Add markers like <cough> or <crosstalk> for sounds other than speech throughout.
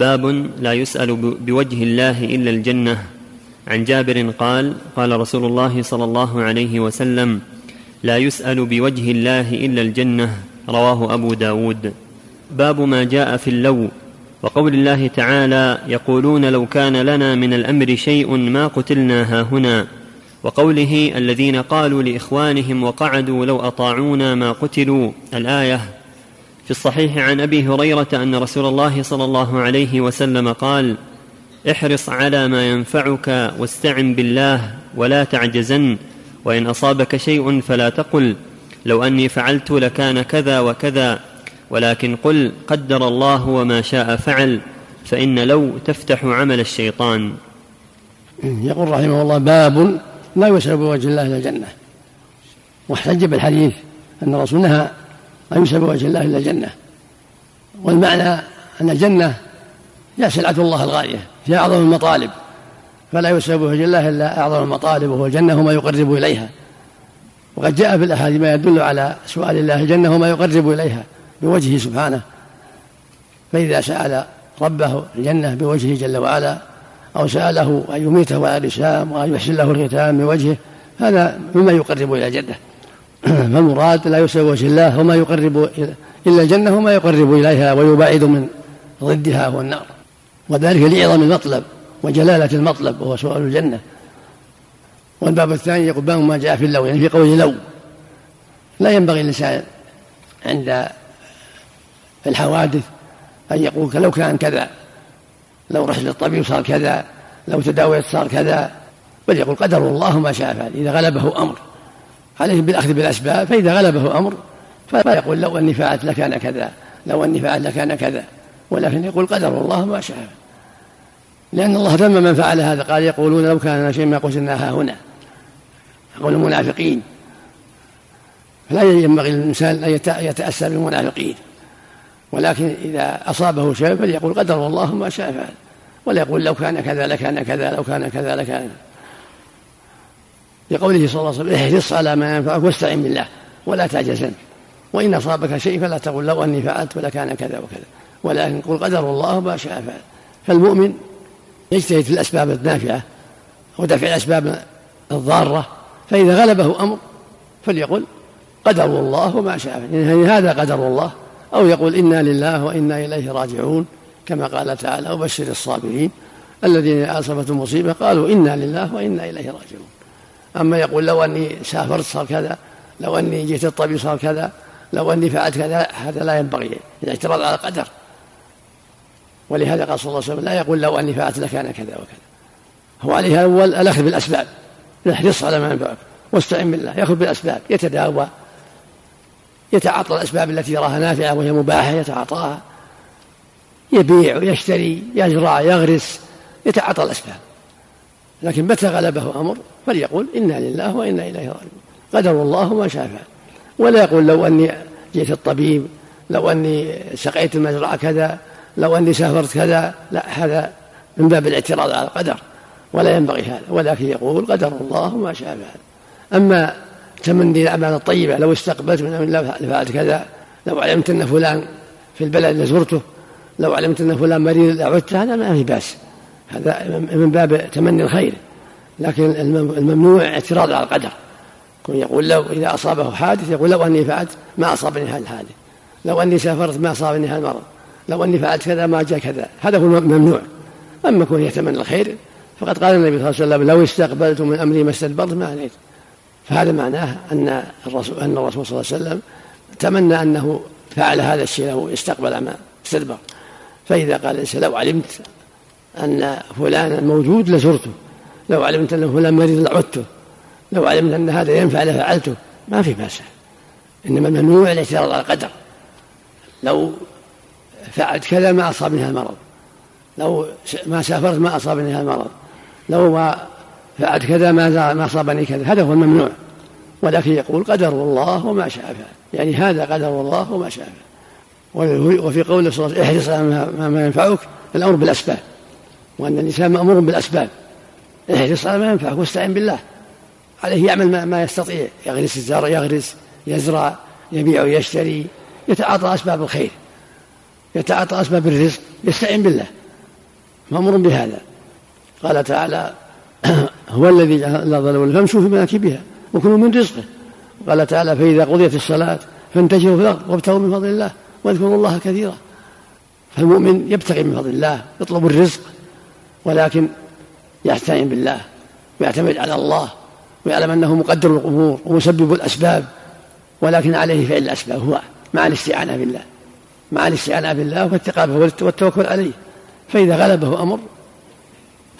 باب لا يسأل بوجه الله إلا الجنة. عن جابر قال قال رسول الله صلى الله عليه وسلم لا يسأل بوجه الله إلا الجنة. رواه أبو داود. باب ما جاء في اللو. وقول الله تعالى يقولون لو كان لنا من الأمر شيء ما قتلنا هاهنا. وقوله الذين قالوا لإخوانهم وقعدوا لو أطاعونا ما قتلوا. الآية في الصحيح عن أبي هريرة أن رسول الله صلى الله عليه وسلم قال احرص على ما ينفعك واستعن بالله ولا تعجزن وإن أصابك شيء فلا تقل لو أني فعلت لكان كذا وكذا ولكن قل قدر الله وما شاء فعل فإن لو تفتح عمل الشيطان. يقول رحمه الله باب لا يسأل بوجه الله إلى الجنة. واحتج بالحديث أن الرسول نهى يسأل بوجه الله إلى الجنة. والمعنى أن الجنة هي سلعة الله الغالية هي أعظم المطالب. فلا يسأل بوجه الله إلا أعظم المطالب وهو الجنة وما يقرب إليها. وقد جاء في الأحاديث ما يدل على سؤال الله الجنة وما يقرب إليها بوجهه سبحانه. فإذا سأل ربه الجنة بوجهه جل وعلا أو سأله أن يميته على الإسلام وأن يحسن له الختام بوجهه هذا مما يقرب إلى الجنة. <clears throat> فالمراد لا يسأل وجه الله وما يقرب إلا الجنة وما يقرب إليها ويبعد من ضدها هو النار وذلك لعظم المطلب وجلالة المطلب وهو سؤال الجنة. والباب الثاني يقول باب ما جاء في اللو يعني في قول لو لا ينبغي الإنسان عند الحوادث أن يقول لو كان كذا لو رحت للطبيب صار كذا لو تداويت صار كذا بل يقول قدر الله ما شاء فعل إذا غلبه أمر. عليه بالأخذ بالأسباب فإذا غلبه أمر فلا يقول لو أني فعلت لكان كذا لو أني فعلت لكان كذا ولكن يقول قدر الله ما شاء. لأن الله ذم من فعل هذا قال يقولون لو كان شيء ما قلنا هنا. يقول المنافقين. فلا ينبغي للإنسان أن يتأسى بالمنافقين. ولكن إذا أصابه شيء فليقول قدر الله ما شاء فعل. ولا يقول لو كان كذا لكان كذا لو كان كذا لكان. لقوله صلى الله عليه وسلم احرص على ما ينفعك واستعن بالله ولا تعجزن وإن أصابك شيء فلا تقل لو أني فعلت ولكان كذا وكذا. ولكن قل قدر الله ما شاء فعل. فالمؤمن يجتهد في الأسباب النافعة ودفع الأسباب الضارة فإذا غلبه أمر فليقل قدر الله ما شاء يعني هذا قدر الله؟ أو يقول إنا لله وإنا إليه راجعون كما قال تعالى وبشر الصابرين الذين أصابتهم مصيبة قالوا إنا لله وإنا إليه راجعون. أما يقول لو أني سافرت صار كذا لو أني جئت الطبيب صار كذا لو أني فعلت كذا هذا لا ينبغي الاعتراض على القدر. ولهذا قال صلى الله عليه وسلم لا يقول لو أني فعلت لكان كذا وكذا. هو عليه الأول الأخذ بالأسباب. يحرص على ما ينفعك واستعن بالله يأخذ بالأسباب يتداوى يتعاطى الأسباب التي يراها نافعة وهي مباحة يتعاطاها يبيع ويشتري يزرع يغرس يتعاطى الأسباب. لكن متى غلبه أمر فليقول إنا لله وإنا إليه راجعون. قدر الله ما شاء فعل. ولا يقول لو أني جئت الطبيب لو أني سقيت المزرعة كذا لو أني سافرت كذا لا هذا من باب الاعتراض على القدر. ولا ينبغي هذا. ولكن يقول قدر الله ما شاء فعل. أما تمني الأعمال الطيبة لو استقبلت من الله لفعلت كذا. لو علمت أن فلان في البلد لزرته لو علمت أن فلان مريض لعدت هذا ما في بأس. هذا من باب تمني الخير لكن الممنوع اعتراض على القدر. يقول لو إذا أصابه حادث يقول لو أني فعلت ما أصابني هذا الحادث لو أني سافرت ما أصابني هذا المرض لو أني فعلت كذا ما جاء كذا هذا هو الممنوع أما كون يتمنى الخير فقد قال النبي صلى الله عليه وسلم لو استقبلت من أمري ما استدبرت ما عليت فهذا معناه أن الرسول أن الرسول صلى الله عليه وسلم تمنى أنه فعل هذا الشيء له استقبل ما استدبر. فإذا قال الإنسان لو علمت أن فلانا موجود لزرته. لو علمت أن فلان مريض لعدته. لو علمت أن هذا ينفع لفعلته. ما في بأس. إنما الممنوع الاعتراض على القدر. لو فعلت كذا ما أصابني هذا المرض لو ما سافرت ما أصابني هذا المرض لو ما فعلت كذا ما ما أصابني كذا. هذا هو الممنوع. ولكن يقول قدر الله وما شاء فعل. يعني هذا قدر الله وما شاء فعل. وفي قوله صلى الله عليه وسلم احرص ما ينفعك الأمر بالأسباب. وأن الإنسان مأمور بالأسباب. احرص على ما ينفعك واستعن بالله. عليه يعمل ما يستطيع يغرس الزرع يغرس يزرع يبيع ويشتري يتعاطى أسباب الخير يتعاطى أسباب الرزق يستعين بالله. مأمور بهذا. قال تعالى <clears throat> هو الذي جعل الأرض ذلولا فامشوا في مناكبها وكلوا من رزقه. قال تعالى فإذا قضيت الصلاة فانتشروا في الأرض وابتغوا من فضل الله واذكروا الله كثيرا. فالمؤمن يبتغي من فضل الله يطلب الرزق ولكن يستعين بالله ويعتمد على الله ويعلم أنه مقدر الأمور ومسبب الأسباب ولكن عليه فعل الأسباب هو مع الاستعانة بالله. مع الاستعانة بالله والتقابه والتوكل عليه. فإذا غلبه أمر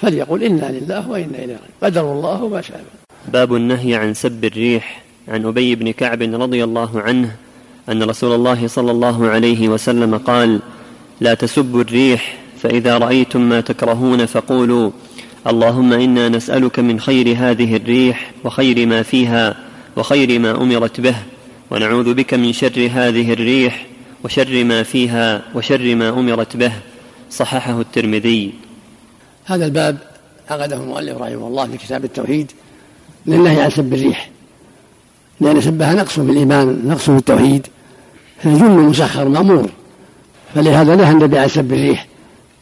فليقول إنا لله وإنا إليه قدر الله وما شاء. باب النهي عن سب الريح. عن أبي بن كعب رضي الله عنه أن رسول الله صلى الله عليه وسلم قال لا تسبوا الريح فإذا رأيتم ما تكرهون فقولوا اللهم إنا نسألك من خير هذه الريح وخير ما فيها وخير ما أمرت به ونعوذ بك من شر هذه الريح وشر ما فيها وشر ما أمرت به صححه الترمذي. هذا الباب عقده المؤلف رحمه الله في كتاب التوحيد للنهي عن سب الريح. لأن سبها نقص في الإيمان نقص في التوحيد. فالجن مسخر مأمور. فلهذا نهى النبي عن سب الريح.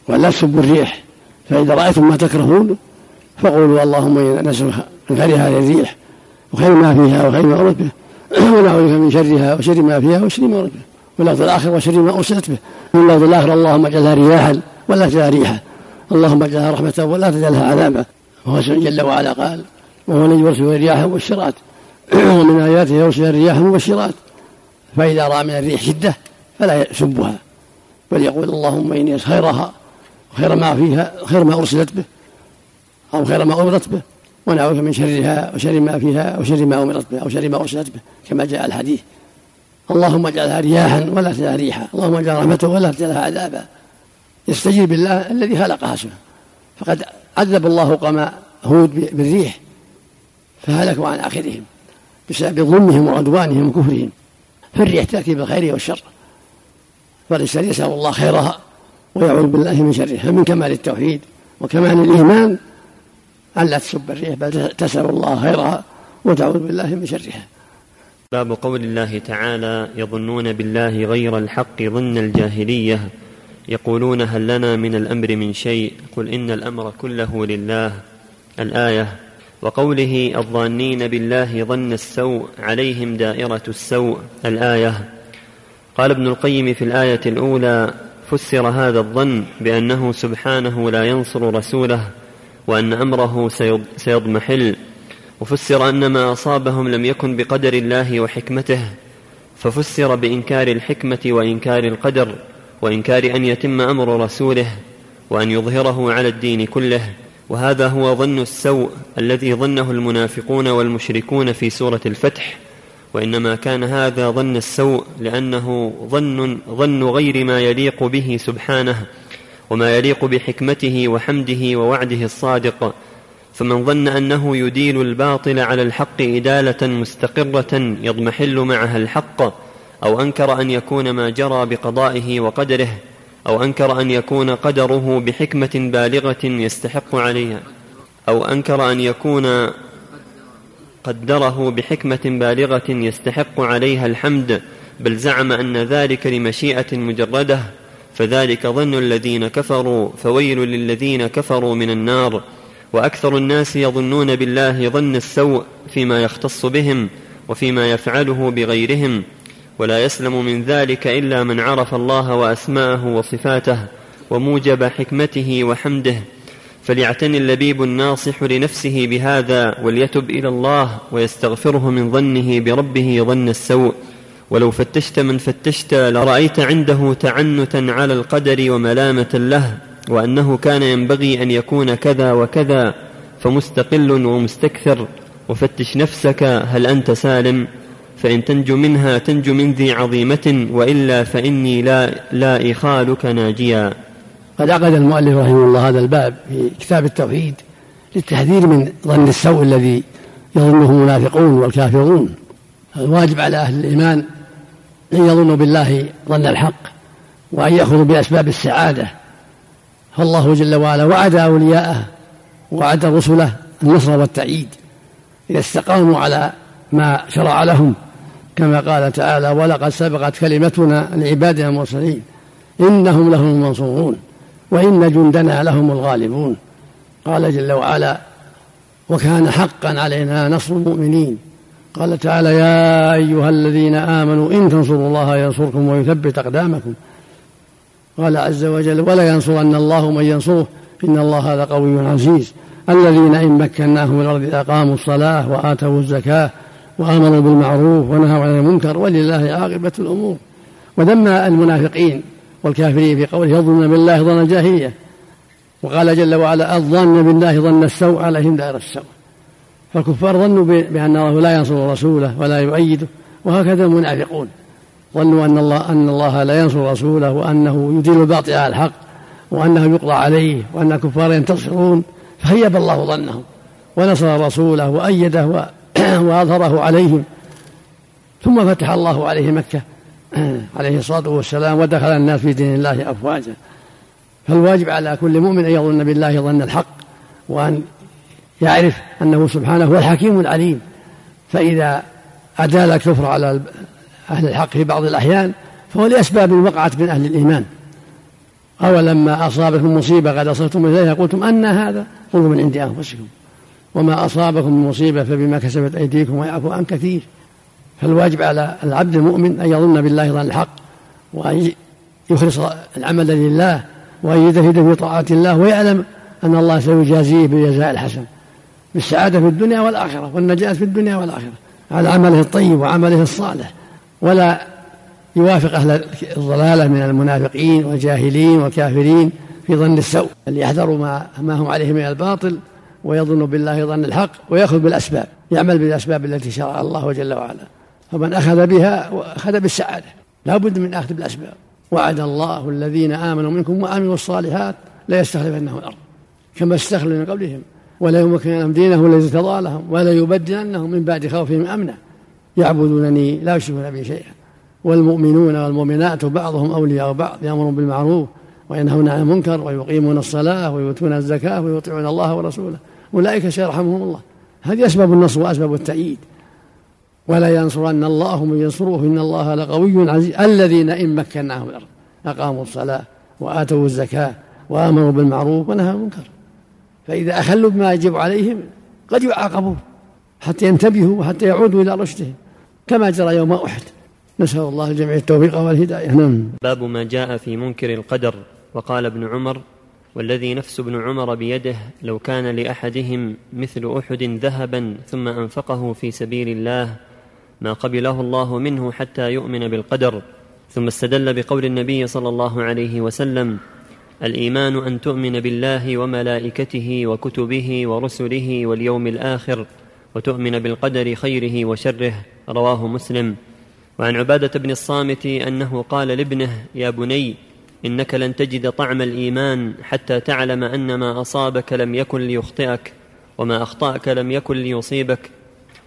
ولا تسبوا الريح. فإذا رأيتم ما تكرهون فقولوا اللهم إنا نسألك من خير هذه الريح وخير ما فيها وخير ما أردت به. <clears throat> ونعوذ من شرها وشر ما فيها وشر ما أردت به. واللفظ الآخر وشر ما أرسلت به. واللفظ الآخر اللهم اجعلها رياحا ولا تجعلها ريحا. اللهم اجعلها رحمة ولا تجعلها عذابا. وهو جل وعلا قال. وهو الذي يرسل الرياح مبشرات <clears throat> ومن آياته يرسل الرياح مبشرات فإذا رأى من الريح شدة فلا يسبها. بل يقول اللهم إني خيرها وخير ما فيها خير ما أرسلت به أو خير ما أمرت به ونعوذ من شرها وشر ما فيها وشر ما أمرت به أو شر ما أرسلت به كما جاء الحديث. اللهم اجعلها رياحا ولا تجعلها ريحا اللهم اجعل رحمته ولا تجعلها عذابا. يستجيب بالله الذي خلقها سبحانه. فقد عذب الله قوم هود بالريح فهلكوا عن آخرهم بسبب ظلمهم وعدوانهم وكفرهم. فالريح تأتي بالخير والشر فالإنسان يسأل الله خيرها. ويعوذ بالله من شره فمن كمال التوحيد وكمال الإيمان أن لا تسب الريح بل تسأل الله خيرها وتعوذ بالله من شرها. باب قول الله تعالى يظنون بالله غير الحق ظن الجاهلية يقولون هل لنا من الأمر من شيء؟ قل إن الأمر كله لله. الآية وقوله الظانين بالله ظن السوء عليهم دائرة السوء. الآية قال ابن القيم في الآية الأولى فسر هذا الظن بأنه سبحانه لا ينصر رسوله وأن أمره سيضمحل وفسر أن ما أصابهم لم يكن بقدر الله وحكمته ففسر بإنكار الحكمة وإنكار القدر وإنكار أن يتم أمر رسوله وأن يظهره على الدين كله وهذا هو ظن السوء الذي ظنه المنافقون والمشركون في سورة الفتح. وإنما كان هذا ظن السوء لأنه ظن ظن غير ما يليق به سبحانه وما يليق بحكمته وحمده ووعده الصادق. فمن ظن أنه يديل الباطل على الحق إدالة مستقرة يضمحل معها الحق أو أنكر أن يكون ما جرى بقضائه وقدره أو أنكر أن يكون قدره بحكمة بالغة يستحق عليها أو أنكر أن يكون قدره بحكمة بالغة يستحق عليها الحمد بل زعم أن ذلك لمشيئة مجردة فذلك ظن الذين كفروا فويل للذين كفروا من النار. وأكثر الناس يظنون بالله ظن السوء فيما يختص بهم وفيما يفعله بغيرهم ولا يسلم من ذلك إلا من عرف الله وأسماءه وصفاته وموجب حكمته وحمده. فليعتني اللبيب الناصح لنفسه بهذا وليتب إلى الله ويستغفره من ظنه بربه ظن السوء. ولو فتشت من فتشت لرأيت عنده تعنتا على القدر وملامة له وأنه كان ينبغي أن يكون كذا وكذا فمستقل ومستكثر. وفتش نفسك هل أنت سالم؟ فإن تنجو منها تنجو من ذي عظيمة وإلا فإني لا لا إخالك ناجيا. قد عقد المؤلف رحمه الله هذا الباب في كتاب التوحيد للتحذير من ظن السوء الذي يظنه المنافقون والكافرون. الواجب على أهل الإيمان أن يظنوا بالله ظن الحق وأن يأخذوا بأسباب السعادة. فالله جل وعلا وعد أولياءه وعد رسله النصر والتأييد. إذا استقاموا على ما شرع لهم كما قال تعالى ولقد سبقت كلمتنا لعبادنا المرسلين إنهم لهم المنصورون. وإن جندنا لهم الغالبون. قال جل وعلا وكان حقا علينا نصر المؤمنين. قال تعالى يا أيها الذين آمنوا إن تنصروا الله ينصركم ويثبت أقدامكم. قال عز وجل ولا ينصرن الله من ينصره. إن الله لقوي عزيز. الذين إن مكناهم في الأرض أقاموا الصلاة وآتوا الزكاة وآمروا بالمعروف ونهوا عن المنكر. ولله عاقبة الأمور. وذم المنافقين. والكافرين في قوله يظن بالله ظن الجاهلية وقال جل وعلا الظن بالله ظن السوء عليهم دائر السوء. فالكفار ظنوا بأن الله لا ينصر رسوله ولا يؤيده وهكذا المنافقون. ظنوا أن الله أن الله لا ينصر رسوله وأنه يدين الباطل على الحق وأنه يقضى عليه وأن الكفار ينتصرون. فهيب الله ظنهم ونصر رسوله وأيده <clears throat> وأظهره عليهم. ثم فتح الله عليه مكة <clears throat> عليه الصلاة والسلام ودخل الناس في دين الله أفواجا. فالواجب على كل مؤمن أن يظن بالله ظن الحق وأن يعرف أنه سبحانه هو الحكيم العليم. فإذا أدال الكفر على أهل الحق في بعض الأحيان فهو لأسباب وقعت من أهل الإيمان. أولما أصابتكم مصيبة قد أصبتم إليها قلتم أن هذا قلوا من عند أنفسكم. وما أصابكم من مصيبة فبما كسبت أيديكم ويعفو عن كثير. فالواجب على العبد المؤمن أن يظن بالله ظن الحق وأن يخلص العمل لله وأن يجتهد في طاعة الله ويعلم أن الله سيجازيه بالجزاء الحسن. بالسعادة في الدنيا والآخرة والنجاة في الدنيا والآخرة على عمله الطيب وعمله الصالح. ولا يوافق أهل الضلالة من المنافقين والجاهلين والكافرين في ظن السوء اللي يحذروا ما, ما هم عليه من الباطل ويظن بالله ظن الحق ويأخذ بالأسباب يعمل بالأسباب التي شرع الله جل وعلا. فمن أخذ بها أخذ بالسعادة. لا بد من أخذ بالأسباب. وعد الله الذين آمنوا منكم وعملوا الصالحات لا يستخلفنهم الأرض كما استخلف من قبلهم ولا يمكن لهم دينهم الذي ارتضى لهم ولا يبدلنهم من بعد خوفهم أمنا. يعبدونني لا يشركون بي شيئا. والمؤمنون والمؤمنات بعضهم أولياء بعض يأمرون بالمعروف وينهون عن المنكر ويقيمون الصلاة ويؤتون الزكاة ويطيعون الله ورسوله. أولئك سيرحمهم الله. هذه أسباب النصر وأسباب التأييد. ولا ينصرن الله من ينصره. إن الله لقوي عزيز. الذين إن مكناهم الأرض أقاموا الصلاة وآتوا الزكاة وامروا بالمعروف ونهوا عن المنكر. فإذا أخلوا بما يجب عليهم قد يعاقبون حتى ينتبهوا وحتى يعودوا إلى رشدهم. كما جرى يوم أحد. نسأل الله الجميع التوفيق والهداية. نعم. باب ما جاء في منكر القدر. وقال ابن عمر والذي نفس ابن عمر بيده لو كان لأحدهم مثل أحد ذهبا ثم أنفقه في سبيل الله ما قبله الله منه حتى يؤمن بالقدر ثم استدل بقول النبي صلى الله عليه وسلم الإيمان أن تؤمن بالله وملائكته وكتبه ورسله واليوم الآخر وتؤمن بالقدر خيره وشره رواه مسلم. وعن عبادة بن الصامت أنه قال لابنه يا بني إنك لن تجد طعم الإيمان حتى تعلم أن ما أصابك لم يكن ليخطئك وما أخطأك لم يكن ليصيبك.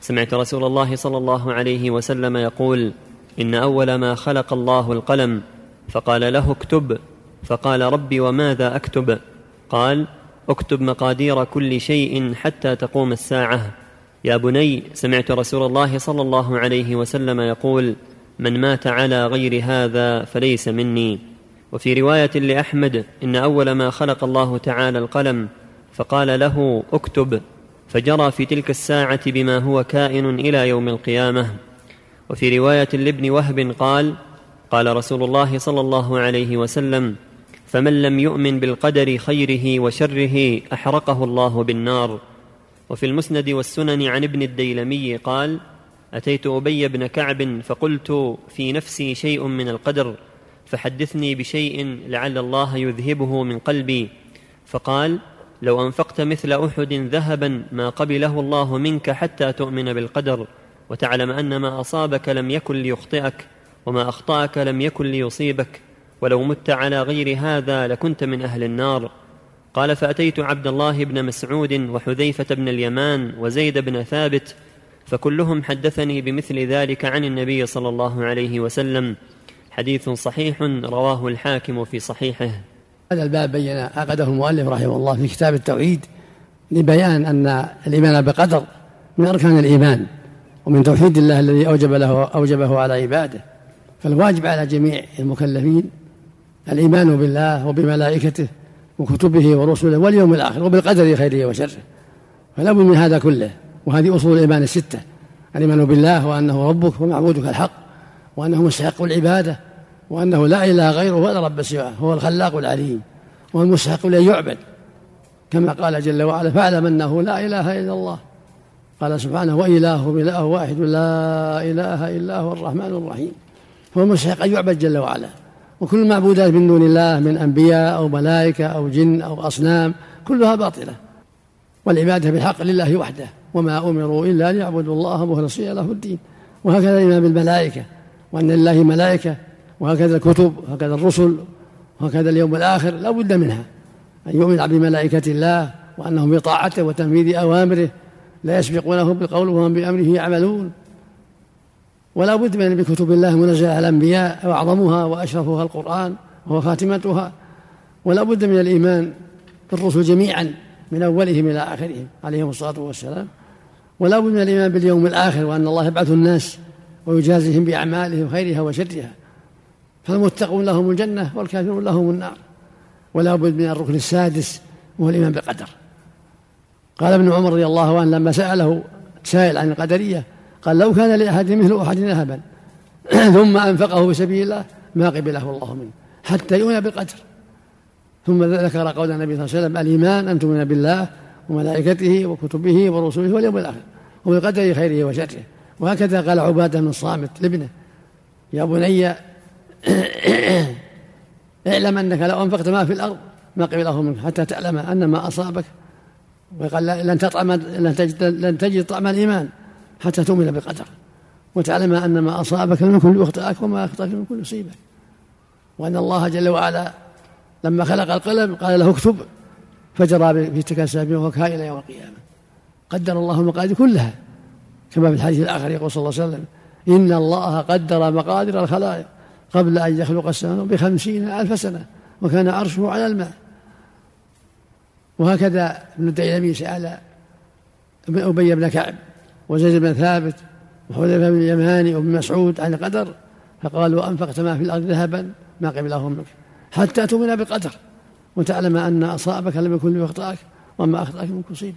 سمعت رسول الله صلى الله عليه وسلم يقول إن أول ما خلق الله القلم. فقال له اكتب. فقال رب وماذا أكتب؟ قال اكتب مقادير كل شيء حتى تقوم الساعة. يا بني سمعت رسول الله صلى الله عليه وسلم يقول من مات على غير هذا فليس مني. وفي رواية لأحمد إن أول ما خلق الله تعالى القلم. فقال له اكتب. فجرى في تلك الساعة بما هو كائن إلى يوم القيامة. وفي رواية لابن وهب قال قال رسول الله صلى الله عليه وسلم فمن لم يؤمن بالقدر خيره وشره أحرقه الله بالنار. وفي المسند والسنن عن ابن الديلمي قال أتيت أبي بن كعب فقلت في نفسي شيء من القدر فحدثني بشيء لعل الله يذهبه من قلبي. فقال لو أنفقت مثل أحد ذهبا ما قبله الله منك حتى تؤمن بالقدر وتعلم أن ما أصابك لم يكن ليخطئك وما أخطأك لم يكن ليصيبك ولو مت على غير هذا لكنت من أهل النار. قال فأتيت عبد الله بن مسعود وحذيفة بن اليمان وزيد بن ثابت فكلهم حدثني بمثل ذلك عن النبي صلى الله عليه وسلم. حديث صحيح رواه الحاكم في صحيحه. هذا الباب بين عقده المؤلف رحمه الله في كتاب التوحيد لبيان أن الإيمان بقدر من أركان الإيمان ومن توحيد الله الذي أوجب له أوجبه على عباده. فالواجب على جميع المكلفين الإيمان بالله وبملائكته وكتبه ورسله واليوم الآخر وبالقدر خيره وشره. فلا بد من هذا كله. وهذه أصول الإيمان الستة. الإيمان بالله وأنه ربك ومعبودك الحق وأنه مستحق العبادة وأنه لا إله غيره ولا رب سواه هو الخلاق العليم وهو المستحق لأن يعبد. كما قال جل وعلا فاعلم أنه لا إله إلا الله. قال سبحانه وإله بإله واحد لا إله إلا هو الرحمن الرحيم. هو المستحق أن يعبد جل وعلا. وكل المعبودات من دون الله من أنبياء أو ملائكة أو جن أو أصنام كلها باطلة. والعبادة بالحق لله وحده. وما أمروا إلا ليعبدوا الله مخلصين له الدين. وهكذا الإيمان بالملائكة. وأن لله ملائكة. وهكذا الكتب وهكذا الرسل وهكذا اليوم الآخر لا بد منها. أن يؤمن بملائكة الله وأنهم بطاعته وتنفيذ أوامره لا يسبقونه بالقول وهم بأمره يعملون. ولا بد من بكتب الله منزلة على الأنبياء وأعظمها وأشرفها القرآن وهو خاتمتها. ولا بد من الإيمان بالرسل جميعا من أولهم إلى آخرهم عليهم الصلاة والسلام. ولا بد من الإيمان باليوم الآخر وأن الله يبعث الناس ويجازيهم بأعمالهم خيرها وشرها. فالمتقون لهم الجنة والكافرون لهم النار. ولا بد من الركن السادس وهو الإيمان بالقدر. قال ابن عمر رضي الله عنه لما سأله سائل عن القدرية قال لو كان لأحد مثل أحد ذهبا <clears throat> ثم أنفقه في سبيل الله ما قبله الله منه حتى يؤمن بالقدر. ثم ذكر قول النبي صلى الله عليه وسلم الإيمان أن تؤمن بالله وملائكته وكتبه ورسله واليوم الآخر وبقدر خيره وشره. وهكذا قال عبادة بن الصامت لابنه يا بني <coughs> اعلم أنك لو أنفقت ما في الأرض ما قبله منك حتى تعلم أن ما أصابك. وقال لن تطعم لن تجد لن تجد طعم الإيمان حتى تؤمن بالقدر وتعلم أن ما أصابك من كل يخطئك وما أخطأك من كل يصيبك وأن الله جل وعلا لما خلق القلم قال له اكتب فجرى في تلك السابين وهو إلى يوم القيامة. قدر الله المقادير كلها. كما في الحديث الآخر يقول صلى الله عليه وسلم إن الله قدر مقادير الخلائق. قبل أن يخلق السماء بخمسين ألف سنة وكان عرشه على الماء. وهكذا ابن الديلمي سأل أبي بن كعب وزيد بن ثابت وحذيفة بن اليماني وابن مسعود عن القدر فقال وأنفقت ما في الأرض ذهبا ما قبله منك حتى تؤمن بالقدر وتعلم أن أصابك لم يكن ليخطئك وما أخطأك من يصيبك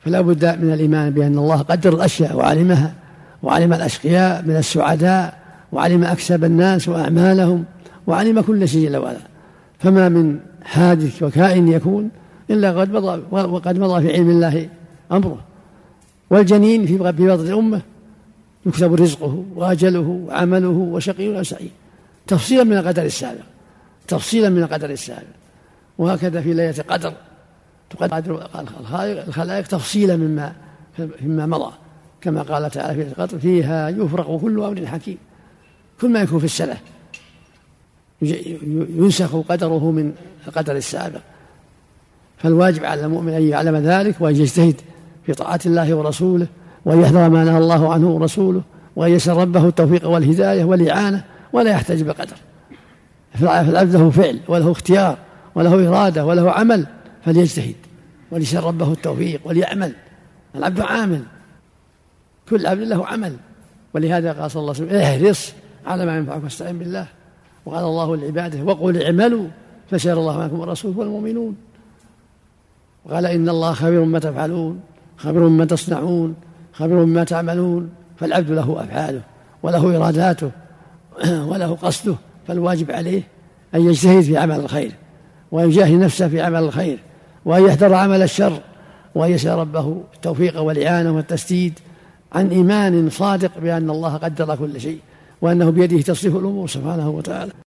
فلا بد من الإيمان بأن الله قدر الأشياء وعلمها وعلم الأشقياء من السعداء وعلم أكسب الناس وأعمالهم وعلم كل شيء جل وعلا فما من حادث وكائن يكون إلا قد مضى وقد مضى في علم الله أمره. والجنين في بطن الأمة يكتب رزقه وأجله وعمله وشقي أو سعيد تفصيلا من القدر السابق. تفصيلا من القدر السابق. وهكذا في ليلة القدر. تقدر الخلائق تفصيلا مما مما مضى. كما قال تعالى في القدر فيها يفرق كل أمر حكيم. كل ما يكون في السنة. ينسخ قدره من القدر السابق. فالواجب على المؤمن أن يعلم ذلك وأن يجتهد في طاعة الله ورسوله وأن يحذر ما نهى الله عنه ورسوله وأن يسأل ربه التوفيق والهداية والإعانة ولا يحتاج بالقدر فالعبد له فعل وله اختيار وله إرادة وله عمل فليجتهد وليسأل ربه التوفيق وليعمل. العبد عامل. كل عبد له عمل. ولهذا قال صلى الله عليه وسلم احرص على ما ينفعك واستعن بالله. وقال الله لعباده وقل اعملوا فسيرى الله معكم الرسول والمؤمنون. وقال إن الله خبير ما تفعلون خبير ما تصنعون خبير ما تعملون فالعبد له أفعاله وله إراداته <clears throat> وله قصده فالواجب عليه أن يجتهد في عمل الخير وأن يجاهد نفسه في عمل الخير وأن يحذر عمل الشر وأن يسأل ربه التوفيق والإعانة والتسديد عن إيمان صادق بأن الله قدر كل شيء. وأنه بيده تصريف الأمور سبحانه وتعالى.